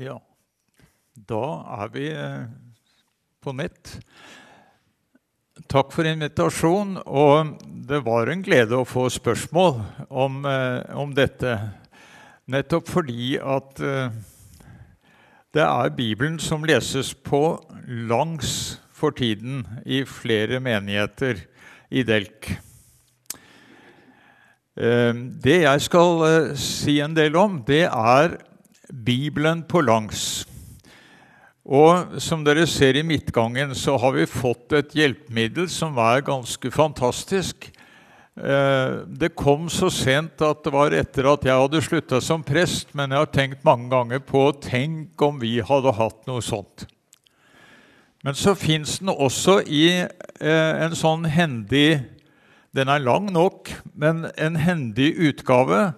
Ja, da er vi eh, på nett. Takk for invitasjonen. Og det var en glede å få spørsmål om, eh, om dette. Nettopp fordi at eh, det er Bibelen som leses på langs for tiden i flere menigheter i Delk. Det jeg skal si en del om, det er Bibelen på langs. Og som dere ser i midtgangen, så har vi fått et hjelpemiddel som er ganske fantastisk. Eh, det kom så sent at det var etter at jeg hadde slutta som prest, men jeg har tenkt mange ganger på Tenk om vi hadde hatt noe sånt. Men så fins den også i eh, en sånn hendig Den er lang nok, men en hendig utgave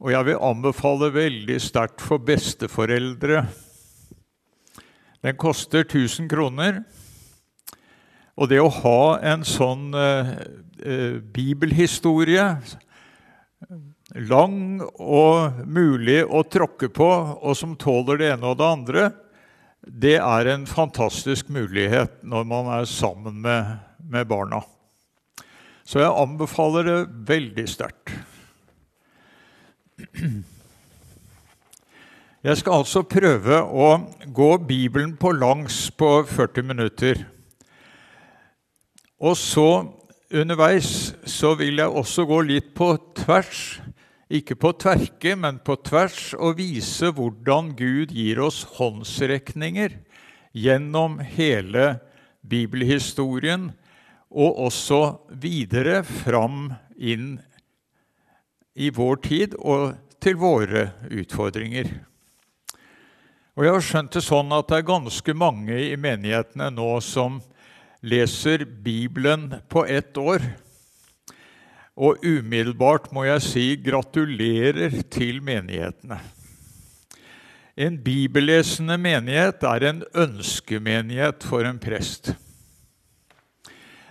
og jeg vil anbefale veldig sterkt for besteforeldre. Den koster 1000 kroner. Og det å ha en sånn eh, eh, bibelhistorie, lang og mulig å tråkke på, og som tåler det ene og det andre, det er en fantastisk mulighet når man er sammen med, med barna. Så jeg anbefaler det veldig sterkt. Jeg skal altså prøve å gå Bibelen på langs på 40 minutter. Og så underveis så vil jeg også gå litt på tvers. Ikke på tverke, men på tvers, og vise hvordan Gud gir oss håndsrekninger gjennom hele bibelhistorien, og også videre fram inn i vår tid og til våre utfordringer. Og Jeg har skjønt det sånn at det er ganske mange i menighetene nå som leser Bibelen på ett år. Og umiddelbart må jeg si gratulerer til menighetene. En bibellesende menighet er en ønskemenighet for en prest.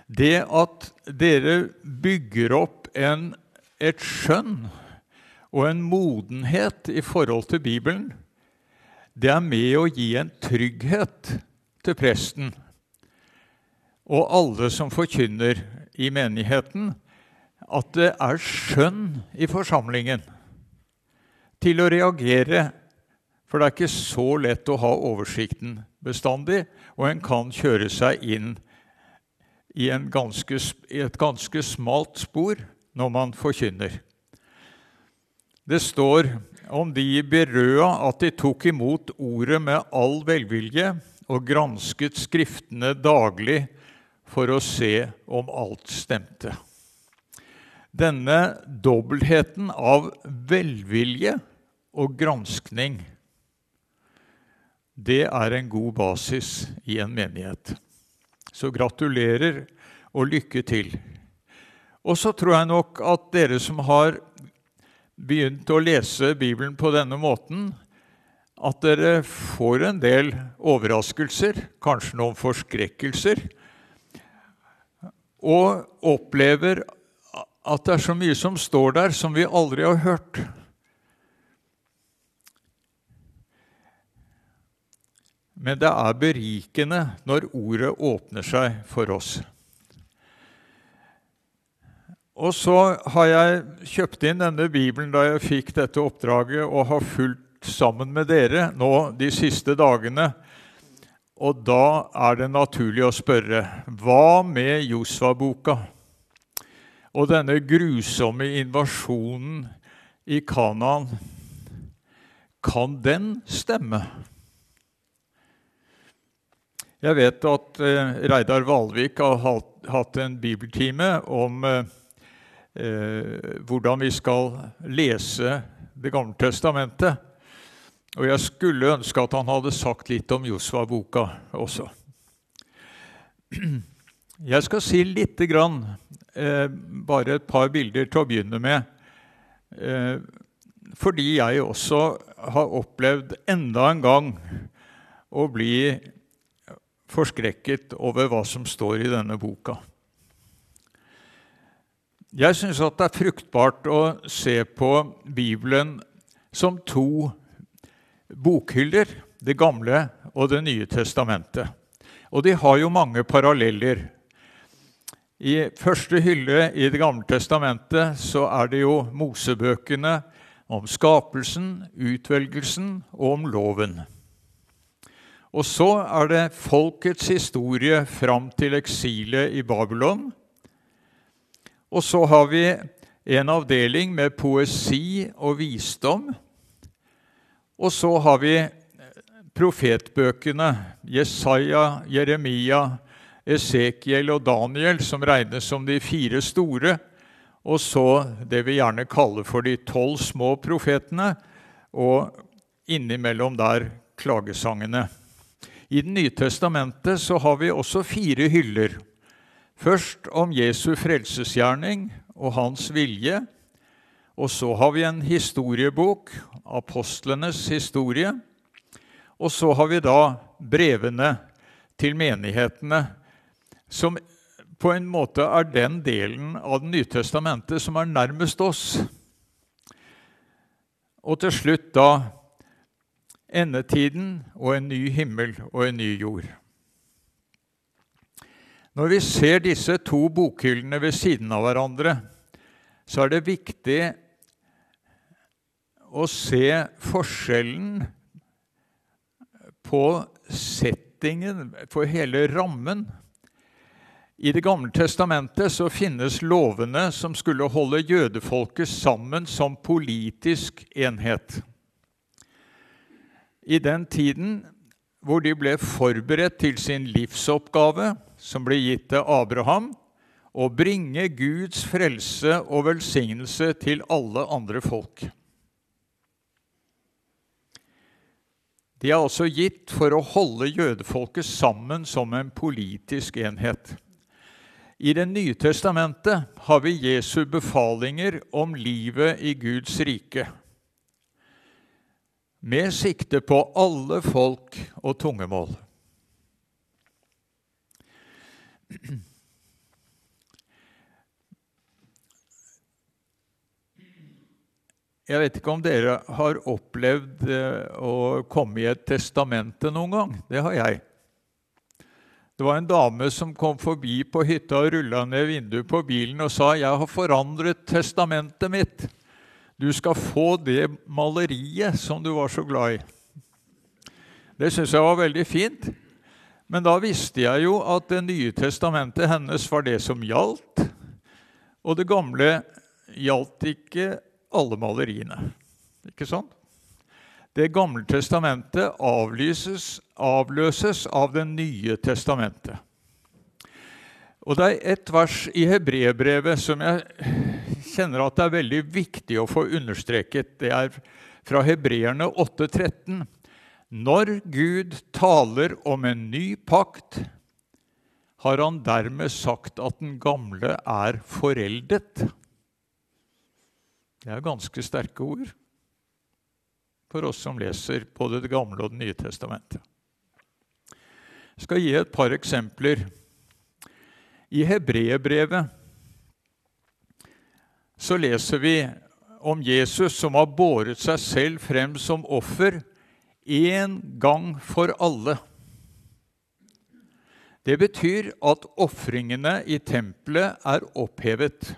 Det at dere bygger opp en et skjønn og en modenhet i forhold til Bibelen, det er med å gi en trygghet til presten og alle som forkynner i menigheten, at det er skjønn i forsamlingen til å reagere. For det er ikke så lett å ha oversikten bestandig, og en kan kjøre seg inn i, ganske, i et ganske smalt spor når man forkynner. Det står om de Berøa at de tok imot ordet med all velvilje og gransket Skriftene daglig for å se om alt stemte. Denne dobbeltheten av velvilje og granskning, det er en god basis i en menighet. Så gratulerer og lykke til. Og så tror jeg nok at dere som har begynt å lese Bibelen på denne måten, at dere får en del overraskelser, kanskje noen forskrekkelser, og opplever at det er så mye som står der som vi aldri har hørt. Men det er berikende når ordet åpner seg for oss. Og så har jeg kjøpt inn denne bibelen da jeg fikk dette oppdraget, og har fulgt sammen med dere nå de siste dagene. Og da er det naturlig å spørre hva med Josva-boka og denne grusomme invasjonen i Kanaan? Kan den stemme? Jeg vet at eh, Reidar Valvik har hatt en bibeltime om eh, hvordan vi skal lese Det gamle testamentet. Og jeg skulle ønske at han hadde sagt litt om Josva-boka også. Jeg skal si lite grann, eh, bare et par bilder til å begynne med. Eh, fordi jeg også har opplevd enda en gang å bli forskrekket over hva som står i denne boka. Jeg syns det er fruktbart å se på Bibelen som to bokhyller, Det gamle og Det nye testamentet. Og de har jo mange paralleller. I første hylle i Det gamle testamentet så er det jo Mosebøkene om skapelsen, utvelgelsen og om loven. Og så er det folkets historie fram til eksilet i Babylon. Og så har vi en avdeling med poesi og visdom. Og så har vi profetbøkene Jesaja, Jeremia, Esekiel og Daniel, som regnes som de fire store. Og så det vi gjerne kaller for de tolv små profetene, og innimellom der klagesangene. I Det nye testamentet så har vi også fire hyller. Først om Jesu frelsesgjerning og hans vilje. Og så har vi en historiebok, apostlenes historie. Og så har vi da brevene til menighetene, som på en måte er den delen av Det nye testamentet som er nærmest oss. Og til slutt da endetiden og en ny himmel og en ny jord. Når vi ser disse to bokhyllene ved siden av hverandre, så er det viktig å se forskjellen på settingen, for hele rammen. I Det gamle testamentet så finnes lovene som skulle holde jødefolket sammen som politisk enhet i den tiden hvor de ble forberedt til sin livsoppgave, som ble gitt til Abraham, å bringe Guds frelse og velsignelse til alle andre folk. De er altså gitt for å holde jødefolket sammen som en politisk enhet. I Det nye testamentet har vi Jesu befalinger om livet i Guds rike med sikte på alle folk og tungemål. Jeg vet ikke om dere har opplevd eh, å komme i et testamente noen gang. Det har jeg. Det var en dame som kom forbi på hytta og rulla ned vinduet på bilen og sa 'Jeg har forandret testamentet mitt'. Du skal få det maleriet som du var så glad i. Det syns jeg var veldig fint. Men da visste jeg jo at Det nye testamentet hennes var det som gjaldt. Og det gamle gjaldt ikke alle maleriene. Ikke sant? Det gamle testamentet avlyses, avløses av Det nye testamentet. Og det er ett vers i hebreerbrevet som jeg kjenner at det er veldig viktig å få understreket. Det er fra Hebreerne 8,13. Når Gud taler om en ny pakt, har han dermed sagt at den gamle er foreldet. Det er ganske sterke ord for oss som leser både Det gamle og Det nye testamentet. Jeg skal gi et par eksempler. I hebreerbrevet så leser vi om Jesus som har båret seg selv frem som offer én gang for alle. Det betyr at ofringene i tempelet er opphevet.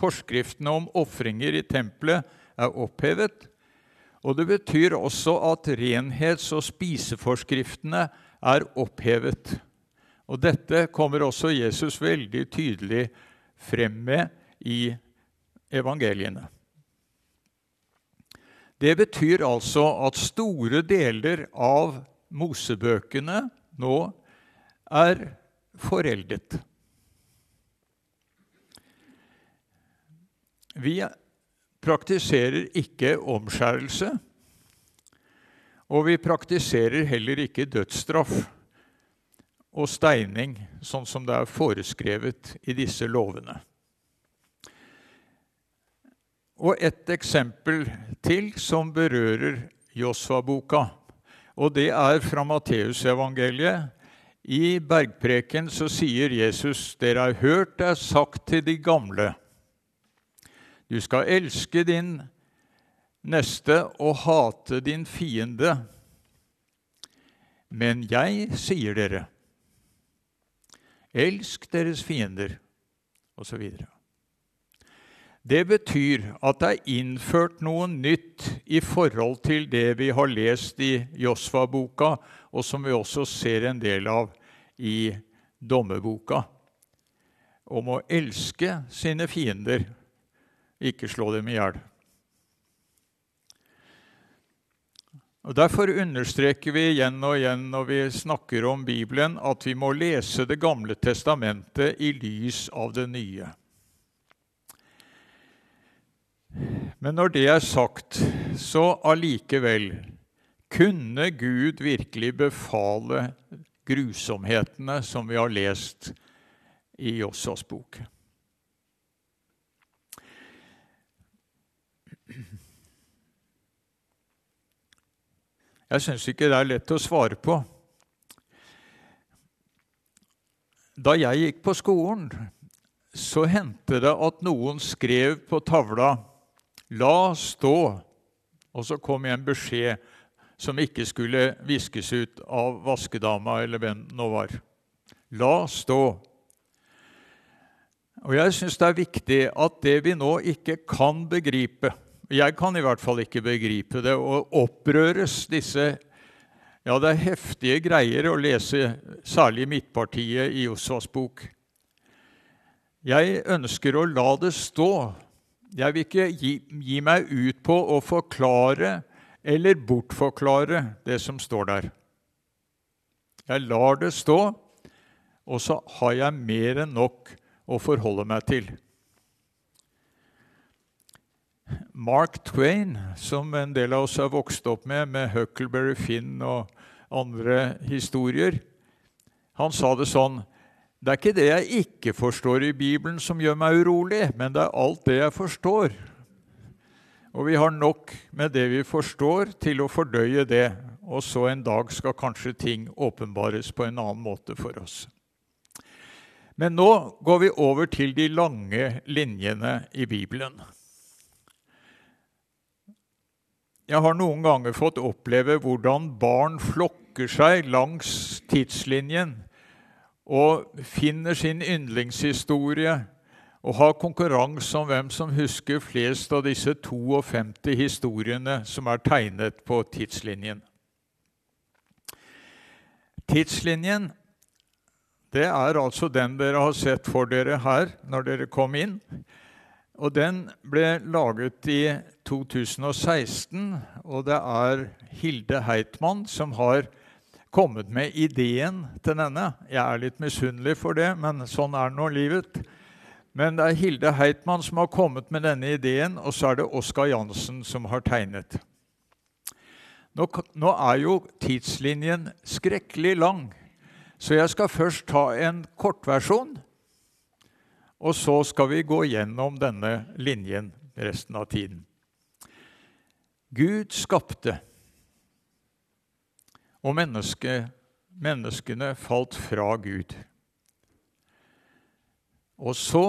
Forskriftene om ofringer i tempelet er opphevet. Og det betyr også at renhets- og spiseforskriftene er opphevet. Og dette kommer også Jesus veldig tydelig frem med i evangeliene. Det betyr altså at store deler av Mosebøkene nå er foreldet. Vi praktiserer ikke omskjærelse, og vi praktiserer heller ikke dødsstraff og steining, sånn som det er foreskrevet i disse lovene. Og et eksempel til som berører Josva-boka. Og det er fra Matteusevangeliet. I bergpreken så sier Jesus, 'Dere har hørt det er sagt til de gamle:" Du skal elske din neste og hate din fiende. Men jeg sier dere, elsk deres fiender, osv. Det betyr at det er innført noe nytt i forhold til det vi har lest i Josfa-boka, og som vi også ser en del av i Dommeboka, Om å elske sine fiender, ikke slå dem i hjel. Derfor understreker vi igjen og igjen når vi snakker om Bibelen, at vi må lese Det gamle testamentet i lys av det nye. Men når det er sagt, så allikevel kunne Gud virkelig befale grusomhetene som vi har lest i Jossas bok. Jeg syns ikke det er lett å svare på. Da jeg gikk på skolen, så hendte det at noen skrev på tavla 'La stå', og så kom jeg en beskjed som ikke skulle viskes ut av vaskedama eller hvem nå var. La stå. Og Jeg syns det er viktig at det vi nå ikke kan begripe Jeg kan i hvert fall ikke begripe det, og opprøres disse Ja, det er heftige greier å lese, særlig Midtpartiet i Josvas bok. Jeg ønsker å la det stå jeg vil ikke gi, gi, meg ut på å forklare eller bortforklare det som står der. Jeg lar det stå, og så har jeg mer enn nok å forholde meg til. Mark Twain, som en del av oss har vokst opp med, med Huckleberry Finn og andre historier, han sa det sånn det er ikke det jeg ikke forstår i Bibelen som gjør meg urolig, men det er alt det jeg forstår. Og vi har nok med det vi forstår, til å fordøye det. Og så en dag skal kanskje ting åpenbares på en annen måte for oss. Men nå går vi over til de lange linjene i Bibelen. Jeg har noen ganger fått oppleve hvordan barn flokker seg langs tidslinjen og finner sin yndlingshistorie og har konkurranse om hvem som husker flest av disse 52 historiene som er tegnet på tidslinjen. Tidslinjen det er altså den dere har sett for dere her når dere kom inn. Og Den ble laget i 2016, og det er Hilde Heitmann som har kommet med ideen til denne. Jeg er litt misunnelig for det, men sånn er nå livet. Men det er Hilde Heitmann som har kommet med denne ideen, og så er det Oskar Jansen som har tegnet. Nå, nå er jo tidslinjen skrekkelig lang, så jeg skal først ta en kortversjon. Og så skal vi gå gjennom denne linjen resten av tiden. Gud skapte og menneske, menneskene falt fra Gud. Og så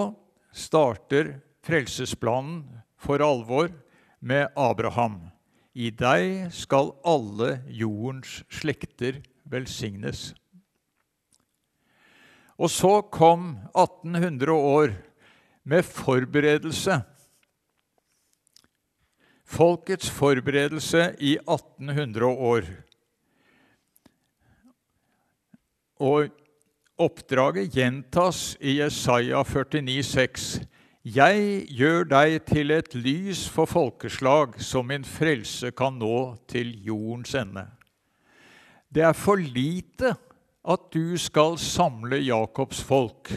starter frelsesplanen for alvor med Abraham. I deg skal alle jordens slekter velsignes. Og så kom 1800 år med forberedelse. Folkets forberedelse i 1800 år. Og oppdraget gjentas i Jesaja 49, 49,6. Jeg gjør deg til et lys for folkeslag, så min frelse kan nå til jordens ende. Det er for lite at du skal samle Jakobs folk,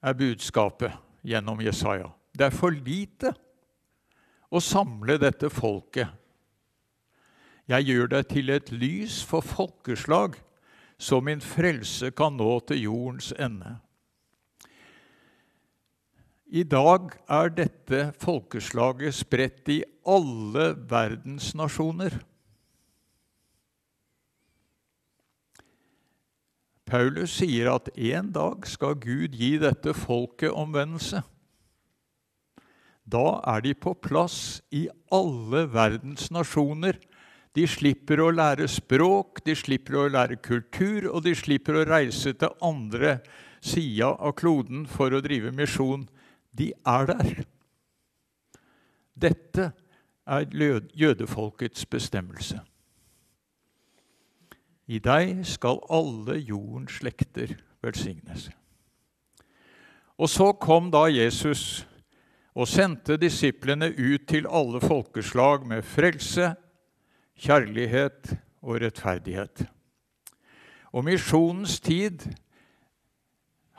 er budskapet gjennom Jesaja. Det er for lite å samle dette folket. Jeg gjør deg til et lys for folkeslag, så min frelse kan nå til jordens ende. I dag er dette folkeslaget spredt i alle verdens nasjoner. Paulus sier at en dag skal Gud gi dette folket omvendelse. Da er de på plass i alle verdens nasjoner. De slipper å lære språk, de slipper å lære kultur, og de slipper å reise til andre sida av kloden for å drive misjon. De er der. Dette er jødefolkets bestemmelse. I deg skal alle jordens slekter velsignes. Og så kom da Jesus og sendte disiplene ut til alle folkeslag med frelse, kjærlighet og rettferdighet. Og misjonens tid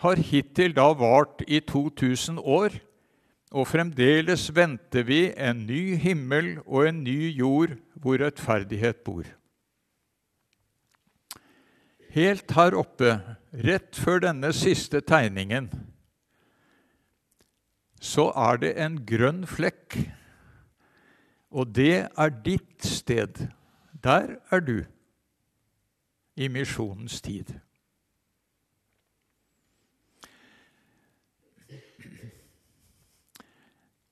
har hittil da vart i 2000 år, og fremdeles venter vi en ny himmel og en ny jord hvor rettferdighet bor. Helt her oppe, rett før denne siste tegningen, så er det en grønn flekk. Og det er ditt sted. Der er du i misjonens tid.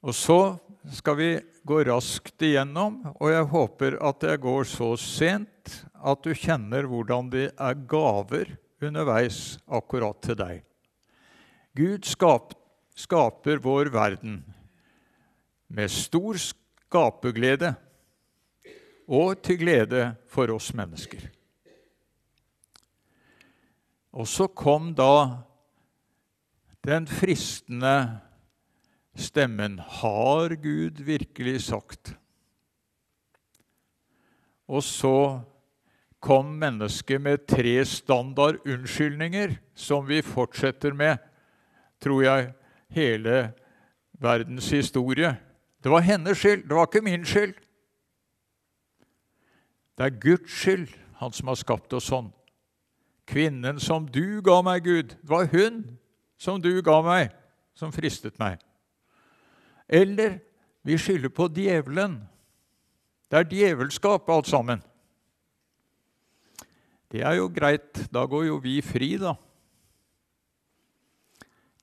Og så skal vi gå raskt igjennom, og jeg håper at jeg går så sent at du kjenner hvordan det er gaver underveis akkurat til deg. Gud skap, skaper vår verden med stor skaperglede og til glede for oss mennesker. Og så kom da den fristende stemmen 'Har Gud virkelig sagt?' Og så kom mennesket med tre standard unnskyldninger, som vi fortsetter med, tror jeg, hele verdens historie. Det var hennes skyld, det var ikke min skyld. Det er Guds skyld, Han som har skapt oss sånn. Kvinnen som du ga meg, Gud, det var hun som du ga meg, som fristet meg. Eller vi skylder på djevelen. Det er djevelskap, alt sammen. Det er jo greit. Da går jo vi fri, da.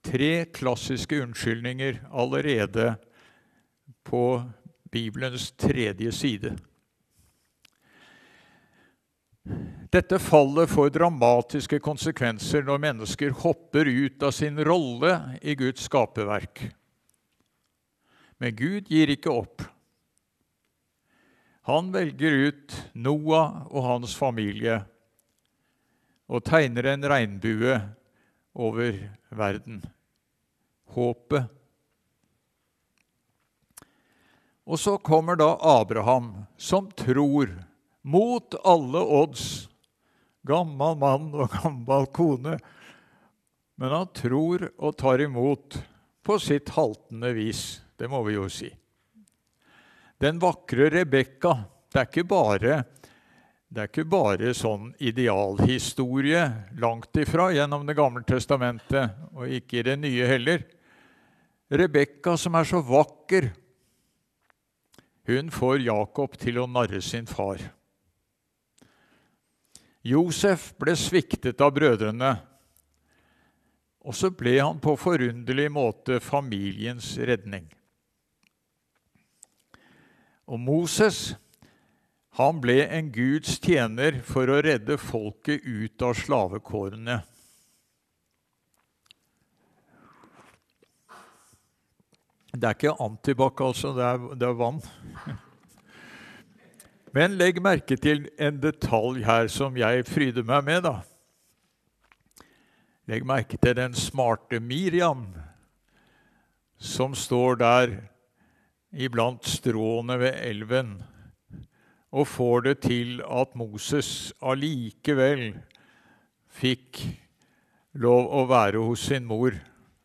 Tre klassiske unnskyldninger allerede på Bibelens tredje side. Dette fallet får dramatiske konsekvenser når mennesker hopper ut av sin rolle i Guds skaperverk. Men Gud gir ikke opp. Han velger ut Noah og hans familie og tegner en regnbue over verden. Håpet. Og så kommer da Abraham, som tror, mot alle odds, gammel mann og gammel kone, men han tror og tar imot på sitt haltende vis. Det må vi jo si. Den vakre Rebekka det er ikke bare det er ikke bare sånn idealhistorie langt ifra gjennom Det gamle testamentet, og ikke i det nye heller. Rebekka, som er så vakker, hun får Jakob til å narre sin far. Josef ble sviktet av brødrene, og så ble han på forunderlig måte familiens redning. Og Moses han ble en Guds tjener for å redde folket ut av slavekårene. Det er ikke antibac, altså. Det er, det er vann. Men legg merke til en detalj her som jeg fryder meg med. da. Legg merke til den smarte Miriam som står der iblant stråene ved elven og får det til at Moses allikevel fikk lov å være hos sin mor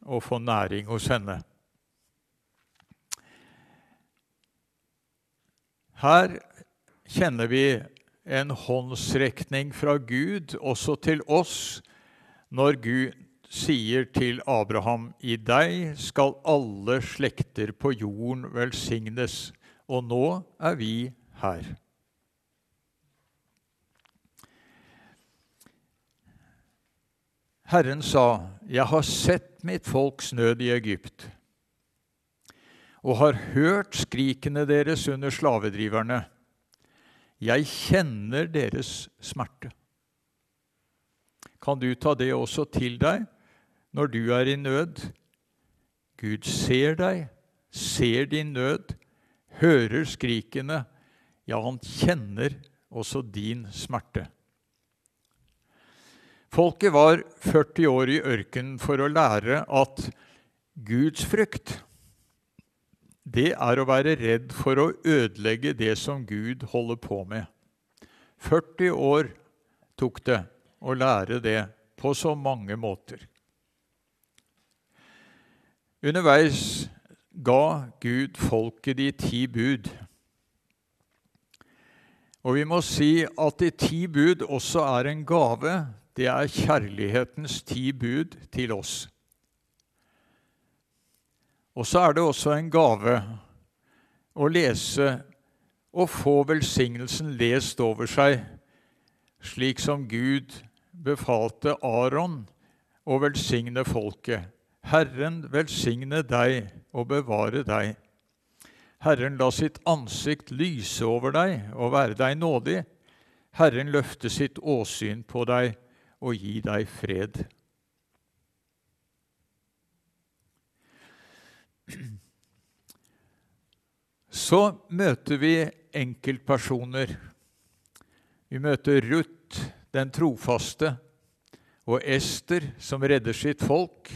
og få næring hos henne. Her kjenner vi en håndsrekning fra Gud også til oss når Gud sier til Abraham, i deg skal alle slekter på jorden velsignes. Og nå er vi her. Herren sa, 'Jeg har sett mitt folks nød i Egypt.' Og har hørt skrikene deres under slavedriverne. Jeg kjenner deres smerte. Kan du ta det også til deg når du er i nød? Gud ser deg, ser din nød, hører skrikene. Ja, han kjenner også din smerte. Folket var 40 år i ørkenen for å lære at Guds frykt det er å være redd for å ødelegge det som Gud holder på med. 40 år tok det å lære det på så mange måter. Underveis ga Gud folket de ti bud. Og vi må si at de ti bud også er en gave. Det er kjærlighetens ti bud til oss. Og så er det også en gave å lese og få velsignelsen lest over seg, slik som Gud befalte Aron å velsigne folket. Herren velsigne deg og bevare deg. Herren la sitt ansikt lyse over deg og være deg nådig. Herren løfte sitt åsyn på deg og gi deg fred. Så møter vi enkeltpersoner. Vi møter Ruth, den trofaste, og Ester, som redder sitt folk.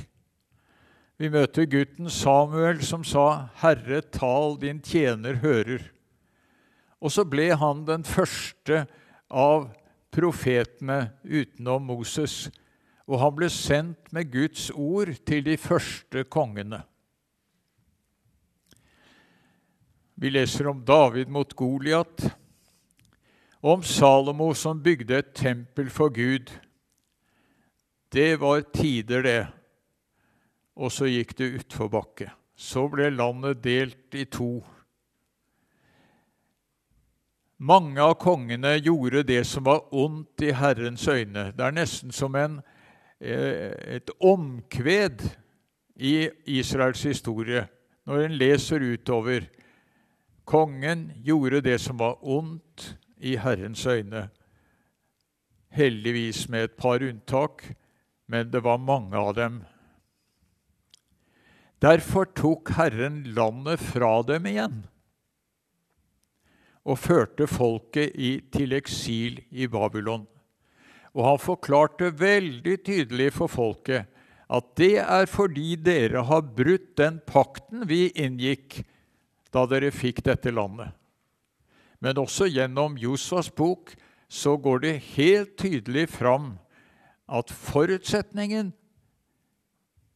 Vi møter gutten Samuel, som sa, 'Herre, tal, din tjener hører'. Og så ble han den første av profetene utenom Moses, og han ble sendt med Guds ord til de første kongene. Vi leser om David mot Goliat, om Salomo som bygde et tempel for Gud. Det var tider, det. Og så gikk det utforbakke. Så ble landet delt i to. Mange av kongene gjorde det som var ondt i Herrens øyne. Det er nesten som en, eh, et omkved i Israels historie når en leser utover. Kongen gjorde det som var ondt i Herrens øyne. Heldigvis med et par unntak, men det var mange av dem. Derfor tok Herren landet fra dem igjen og førte folket i, til eksil i Babylon. Og han forklarte veldig tydelig for folket at det er fordi dere har brutt den pakten vi inngikk da dere fikk dette landet. Men også gjennom Josvas bok så går det helt tydelig fram at forutsetningen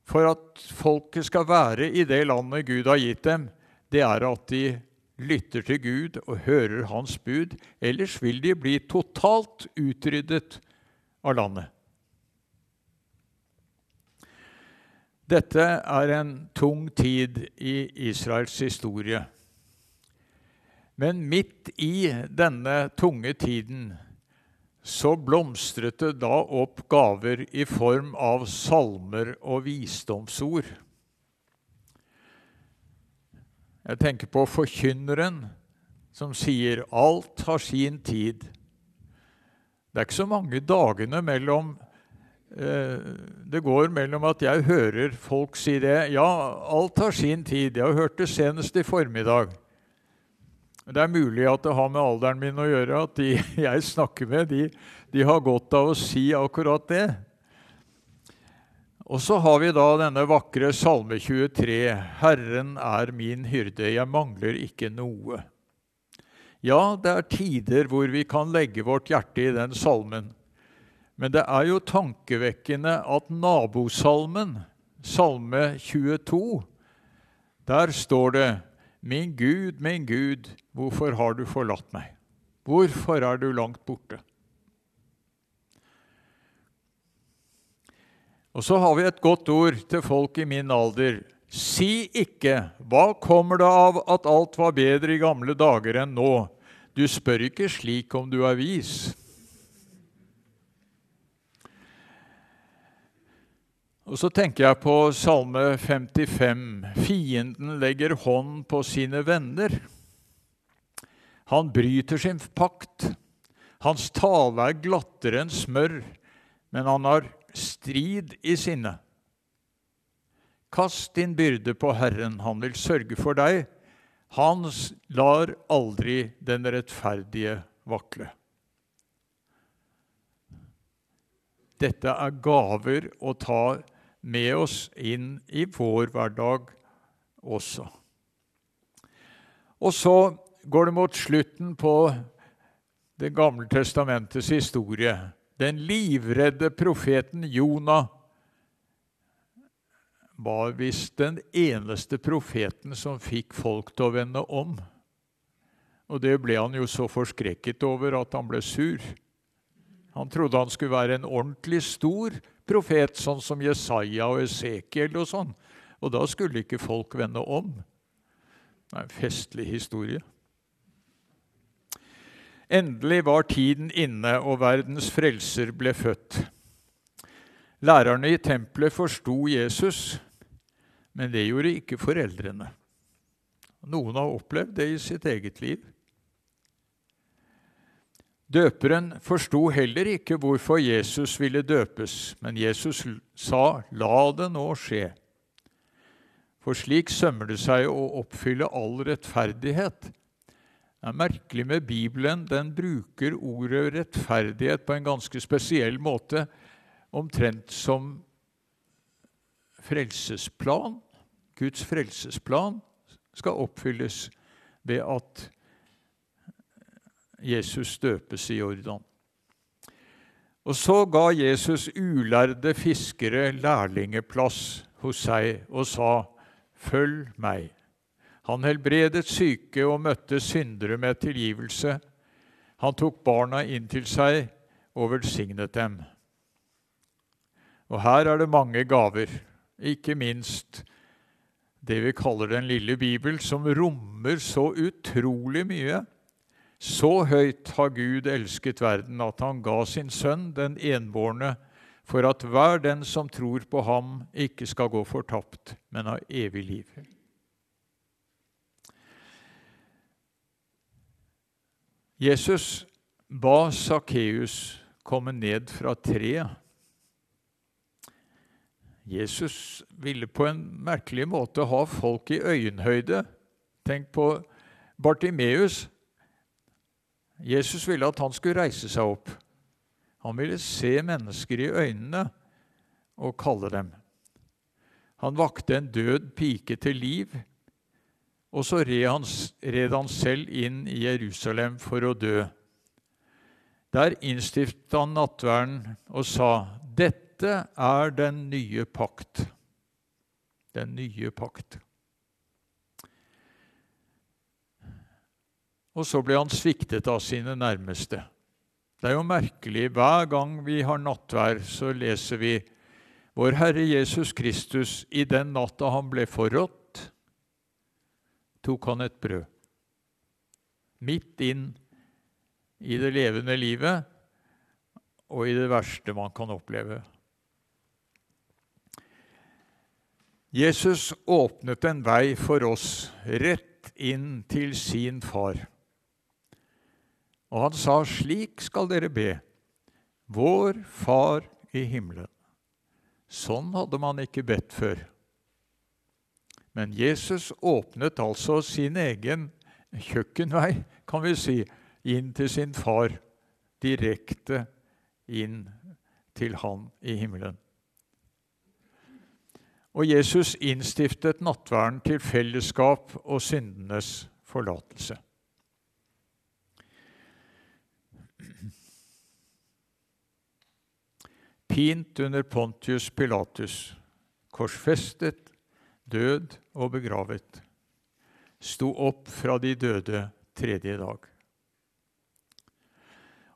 for at folket skal være i det landet Gud har gitt dem, det er at de lytter til Gud og hører Hans bud. Ellers vil de bli totalt utryddet av landet. Dette er en tung tid i Israels historie. Men midt i denne tunge tiden så blomstret det da opp gaver i form av salmer og visdomsord. Jeg tenker på forkynneren som sier 'alt har sin tid'. Det er ikke så mange dagene mellom det går mellom at jeg hører folk si det Ja, alt har sin tid. Jeg har hørt det senest i formiddag. Det er mulig at det har med alderen min å gjøre, at de jeg snakker med, de, de har godt av å si akkurat det. Og så har vi da denne vakre Salme 23. Herren er min hyrde, jeg mangler ikke noe. Ja, det er tider hvor vi kan legge vårt hjerte i den salmen. Men det er jo tankevekkende at nabosalmen, salme 22, der står det Min Gud, min Gud, hvorfor har du forlatt meg? Hvorfor er du langt borte? Og så har vi et godt ord til folk i min alder. Si ikke 'Hva kommer det av at alt var bedre i gamle dager enn nå?' Du spør ikke slik om du er vis. Og så tenker jeg på Salme 55. Fienden legger hånd på sine venner. Han bryter sin pakt. Hans tale er glattere enn smør, men han har strid i sinne. Kast din byrde på Herren, han vil sørge for deg. Han lar aldri den rettferdige vakle. Dette er gaver å ta med oss inn i vår hverdag også. Og så går det mot slutten på Det gamle testamentets historie. Den livredde profeten Jonah var visst den eneste profeten som fikk folk til å vende om. Og det ble han jo så forskrekket over at han ble sur. Han trodde han skulle være en ordentlig stor profet, sånn som Jesaja og Esekiel og sånn. Og da skulle ikke folk vende om. Det er en festlig historie. Endelig var tiden inne, og verdens frelser ble født. Lærerne i tempelet forsto Jesus, men det gjorde ikke foreldrene. Noen har opplevd det i sitt eget liv. Døperen forsto heller ikke hvorfor Jesus ville døpes, men Jesus sa, 'La det nå skje'. For slik sømmer det seg å oppfylle all rettferdighet. Det er merkelig med Bibelen. Den bruker ordet rettferdighet på en ganske spesiell måte, omtrent som frelsesplan. Guds frelsesplan skal oppfylles ved at Jesus døpes i Jordan. Og så ga Jesus ulærde fiskere lærlingeplass hos seg og sa, 'Følg meg.' Han helbredet syke og møtte syndere med tilgivelse. Han tok barna inn til seg og velsignet dem. Og her er det mange gaver, ikke minst det vi kaller Den lille bibel, som rommer så utrolig mye. Så høyt har Gud elsket verden at han ga sin sønn, den enbårne, for at hver den som tror på ham, ikke skal gå fortapt, men ha evig liv. Jesus ba Sakkeus komme ned fra treet. Jesus ville på en merkelig måte ha folk i øyenhøyde. Tenk på Bartimeus. Jesus ville at han skulle reise seg opp. Han ville se mennesker i øynene og kalle dem. Han vakte en død pike til liv, og så red han, red han selv inn i Jerusalem for å dø. Der innstiftet han nattverden og sa, 'Dette er den nye pakt.' Den nye pakt. Og så ble han sviktet av sine nærmeste. Det er jo merkelig. Hver gang vi har nattvær, så leser vi Vår Herre Jesus Kristus, i den natta han ble forrådt, tok han et brød. Midt inn i det levende livet og i det verste man kan oppleve. Jesus åpnet en vei for oss rett inn til sin far. Og han sa, 'Slik skal dere be, vår Far i himmelen'. Sånn hadde man ikke bedt før. Men Jesus åpnet altså sin egen kjøkkenvei, kan vi si, inn til sin far. Direkte inn til han i himmelen. Og Jesus innstiftet nattverden til fellesskap og syndenes forlatelse. Pint under Pontius Pilatus, korsfestet, død og begravet, sto opp fra de døde tredje dag.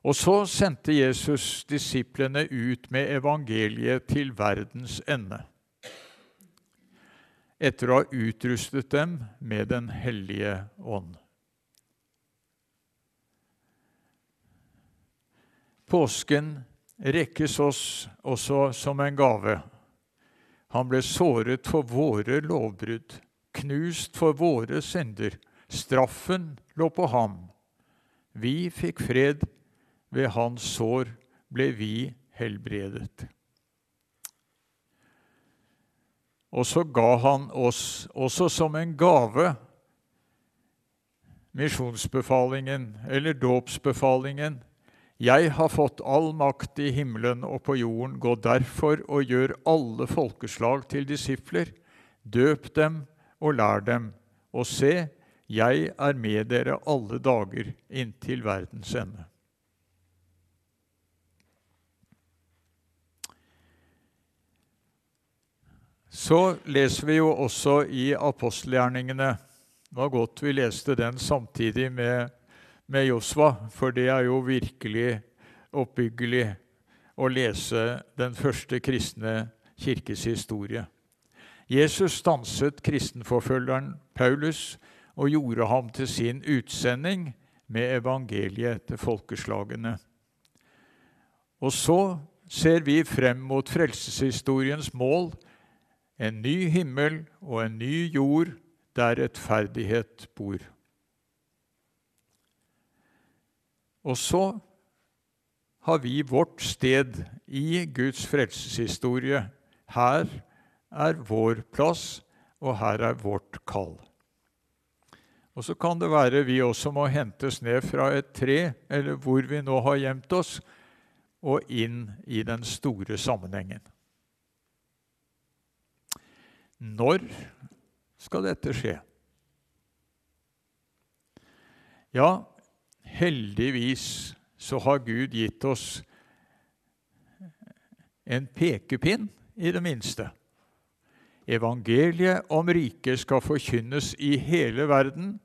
Og så sendte Jesus disiplene ut med evangeliet til verdens ende, etter å ha utrustet dem med Den hellige ånd. Påsken rekkes oss også som en gave. Han ble såret for våre lovbrudd, knust for våre synder. Straffen lå på ham. Vi fikk fred. Ved hans sår ble vi helbredet. Og så ga han oss også som en gave misjonsbefalingen eller dåpsbefalingen. Jeg har fått all makt i himmelen og på jorden. Gå derfor og gjør alle folkeslag til disipler. Døp dem og lær dem. Og se, jeg er med dere alle dager inntil verdens ende. Så leser vi jo også i apostelgjerningene Det var godt vi leste den samtidig med, med Josva, for det er jo virkelig oppbyggelig å lese den første kristne kirkes historie. Jesus stanset kristenforfølgeren Paulus og gjorde ham til sin utsending med evangeliet til folkeslagene. Og så ser vi frem mot frelseshistoriens mål, en ny himmel og en ny jord der rettferdighet bor. Og så har vi vårt sted i Guds frelseshistorie. Her er vår plass, og her er vårt kall. Og så kan det være vi også må hentes ned fra et tre, eller hvor vi nå har gjemt oss, og inn i den store sammenhengen. Når skal dette skje? Ja, heldigvis så har Gud gitt oss en pekepinn, i det minste. Evangeliet om riket skal forkynnes i hele verden,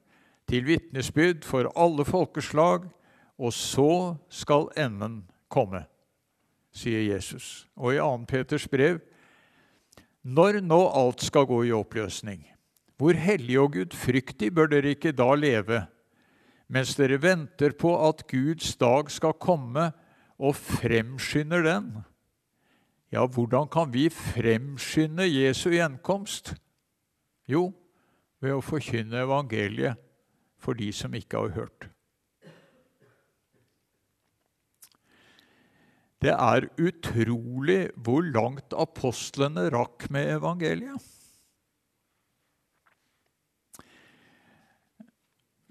til vitnesbyrd for alle folkeslag, og så skal enden komme, sier Jesus. Og i 2. Peters brev når nå alt skal gå i oppløsning, hvor hellig og gudfryktig bør dere ikke da leve, mens dere venter på at Guds dag skal komme og fremskynder den? Ja, hvordan kan vi fremskynde Jesu gjenkomst? Jo, ved å forkynne evangeliet for de som ikke har hørt. Det er utrolig hvor langt apostlene rakk med evangeliet.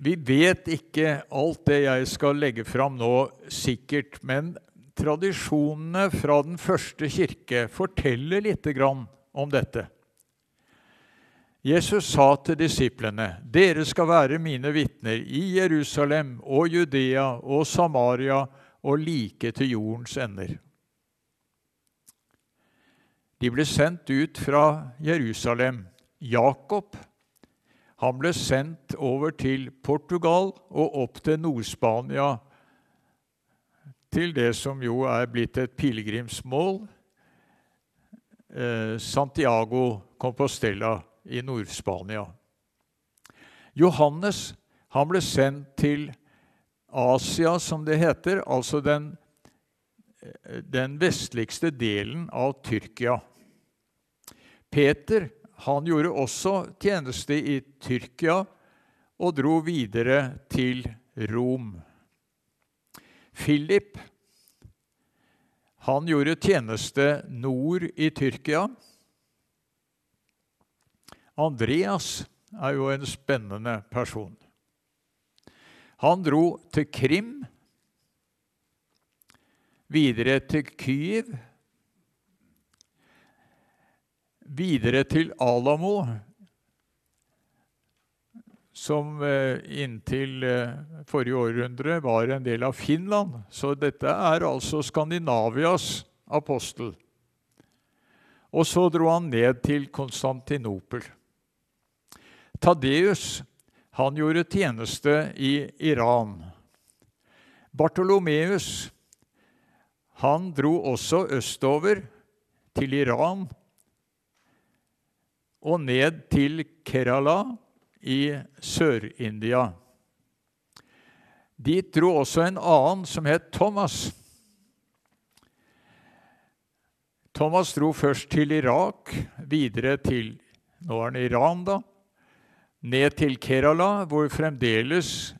Vi vet ikke alt det jeg skal legge fram nå, sikkert, men tradisjonene fra den første kirke forteller litt om dette. Jesus sa til disiplene.: Dere skal være mine vitner i Jerusalem og Judea og Samaria og like til jordens ender. De ble sendt ut fra Jerusalem. Jakob han ble sendt over til Portugal og opp til Nord-Spania, til det som jo er blitt et pilegrimsmål, eh, Santiago Compostela i Nord-Spania. Johannes han ble sendt til Asia, som det heter, altså den, den vestligste delen av Tyrkia. Peter han gjorde også tjeneste i Tyrkia og dro videre til Rom. Philip han gjorde tjeneste nord i Tyrkia. Andreas er jo en spennende person. Han dro til Krim, videre til Kyiv, videre til Alamo, som eh, inntil eh, forrige århundre var en del av Finland. Så dette er altså Skandinavias apostel. Og så dro han ned til Konstantinopel. Tadeus han gjorde tjeneste i Iran. Bartolomeus han dro også østover, til Iran, og ned til Kerala i Sør-India. Dit dro også en annen som het Thomas. Thomas dro først til Irak, videre til nå er det Iran, da, ned til Kerala, hvor fremdeles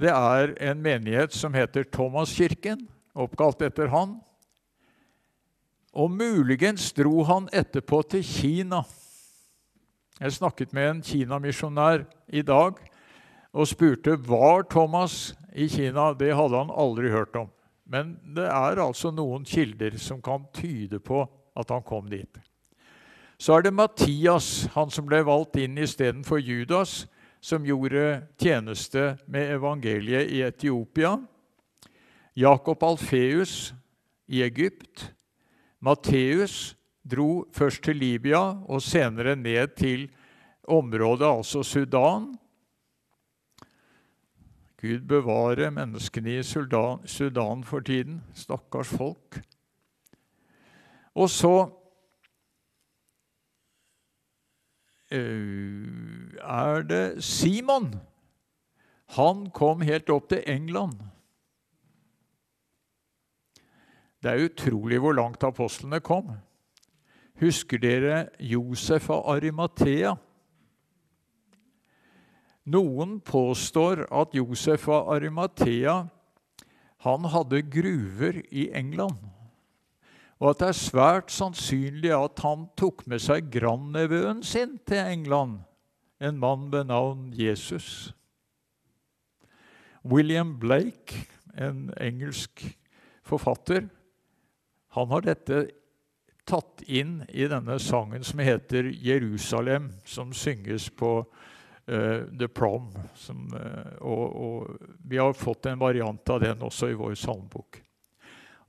det er en menighet som heter Thomaskirken, oppkalt etter han. Og muligens dro han etterpå til Kina. Jeg snakket med en kinamisjonær i dag og spurte var Thomas i Kina. Det hadde han aldri hørt om. Men det er altså noen kilder som kan tyde på at han kom dit. Så er det Mattias, han som ble valgt inn istedenfor Judas, som gjorde tjeneste med evangeliet i Etiopia. Jakob Alfeus i Egypt. Matteus dro først til Libya og senere ned til området, altså Sudan. Gud bevare menneskene i Sudan, Sudan for tiden. Stakkars folk. Og så Eh, er det Simon. Han kom helt opp til England. Det er utrolig hvor langt apostlene kom. Husker dere Josef av Arimathea? Noen påstår at Josef av Arimathea han hadde gruver i England og at det er svært sannsynlig at han tok med seg grandnevøen sin til England, en mann ved navn Jesus. William Blake, en engelsk forfatter, han har dette tatt inn i denne sangen som heter 'Jerusalem', som synges på uh, The Prom. Som, uh, og, og, vi har fått en variant av den også i vår salmbok.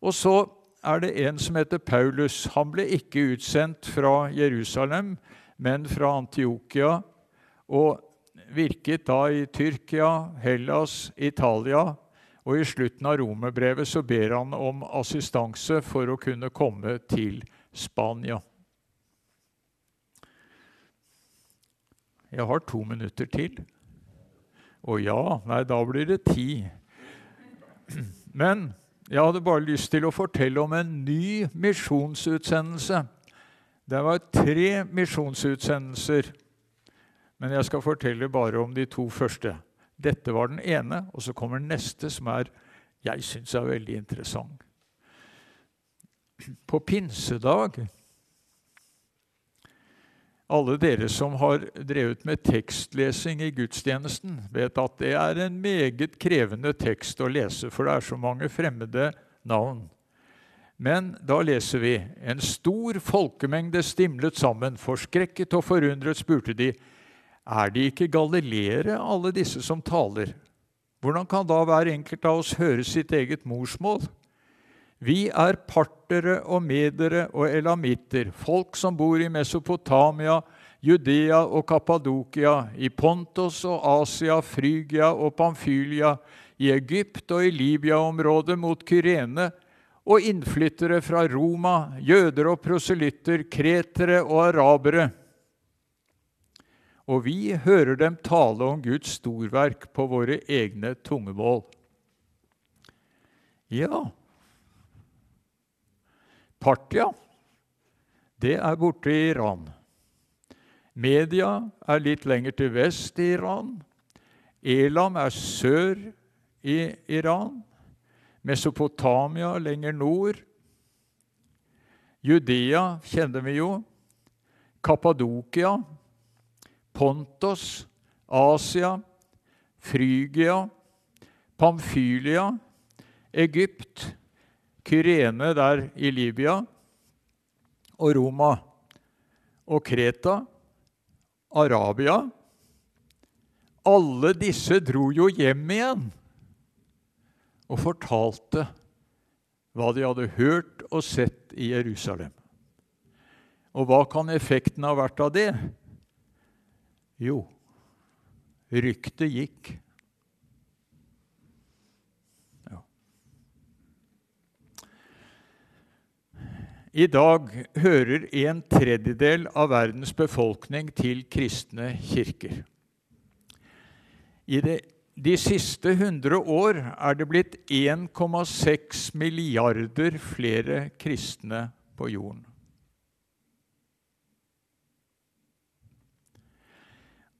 Og så er det en som heter Paulus. Han ble ikke utsendt fra Jerusalem, men fra Antiokia. Og virket da i Tyrkia, Hellas, Italia. Og i slutten av romerbrevet så ber han om assistanse for å kunne komme til Spania. Jeg har to minutter til. Å ja, nei, da blir det ti. Men jeg hadde bare lyst til å fortelle om en ny misjonsutsendelse. Det var tre misjonsutsendelser, men jeg skal fortelle bare om de to første. Dette var den ene, og så kommer den neste, som er, jeg syns er veldig interessant. På pinsedag alle dere som har drevet med tekstlesing i gudstjenesten, vet at det er en meget krevende tekst å lese, for det er så mange fremmede navn. Men da leser vi en stor folkemengde stimlet sammen. Forskrekket og forundret spurte de, er de ikke galileere, alle disse som taler? Hvordan kan da hver enkelt av oss høre sitt eget morsmål? Vi er partere og medere og elamitter, folk som bor i Mesopotamia, Judea og Kappadokia, i Pontos og Asia, Frygia og Pamfylia, i Egypt og i Libya-området mot Kyrene, og innflyttere fra Roma, jøder og proselytter, kretere og arabere. Og vi hører dem tale om Guds storverk på våre egne tungemål. Ja, Partia, det er borte i Iran. Media er litt lenger til vest i Iran. Elam er sør i Iran. Mesopotamia lenger nord. Judea kjenner vi jo. Kappadokia, Pontos, Asia, Frygia, Pamfylia, Egypt, Kyrene der i Libya og Roma og Kreta, Arabia Alle disse dro jo hjem igjen og fortalte hva de hadde hørt og sett i Jerusalem. Og hva kan effekten ha vært av det? Jo, ryktet gikk. I dag hører en tredjedel av verdens befolkning til kristne kirker. I det, de siste 100 år er det blitt 1,6 milliarder flere kristne på jorden.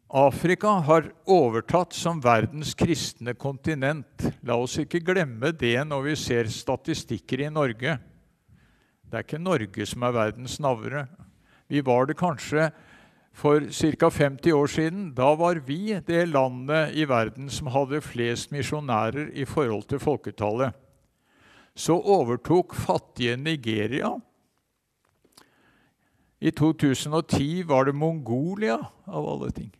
Afrika har overtatt som verdens kristne kontinent. La oss ikke glemme det når vi ser statistikker i Norge. Det er ikke Norge som er verdens navre. Vi var det kanskje for ca. 50 år siden. Da var vi det landet i verden som hadde flest misjonærer i forhold til folketallet. Så overtok fattige Nigeria. I 2010 var det Mongolia, av alle ting.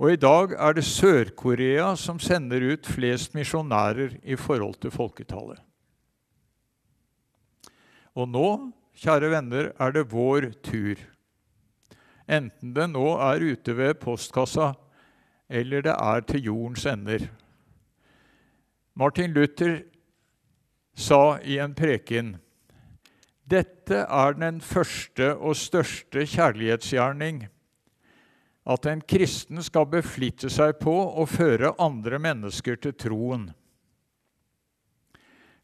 Og i dag er det Sør-Korea som sender ut flest misjonærer i forhold til folketallet. Og nå, kjære venner, er det vår tur. Enten det nå er ute ved postkassa, eller det er til jordens ender. Martin Luther sa i en preken dette er den første og største kjærlighetsgjerning at en kristen skal beflitte seg på å føre andre mennesker til troen,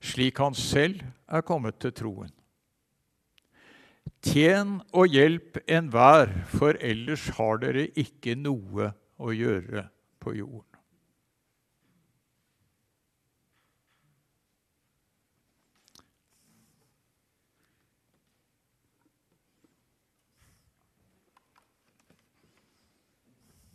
slik han selv er kommet til troen. Tjen og hjelp enhver, for ellers har dere ikke noe å gjøre på jorden.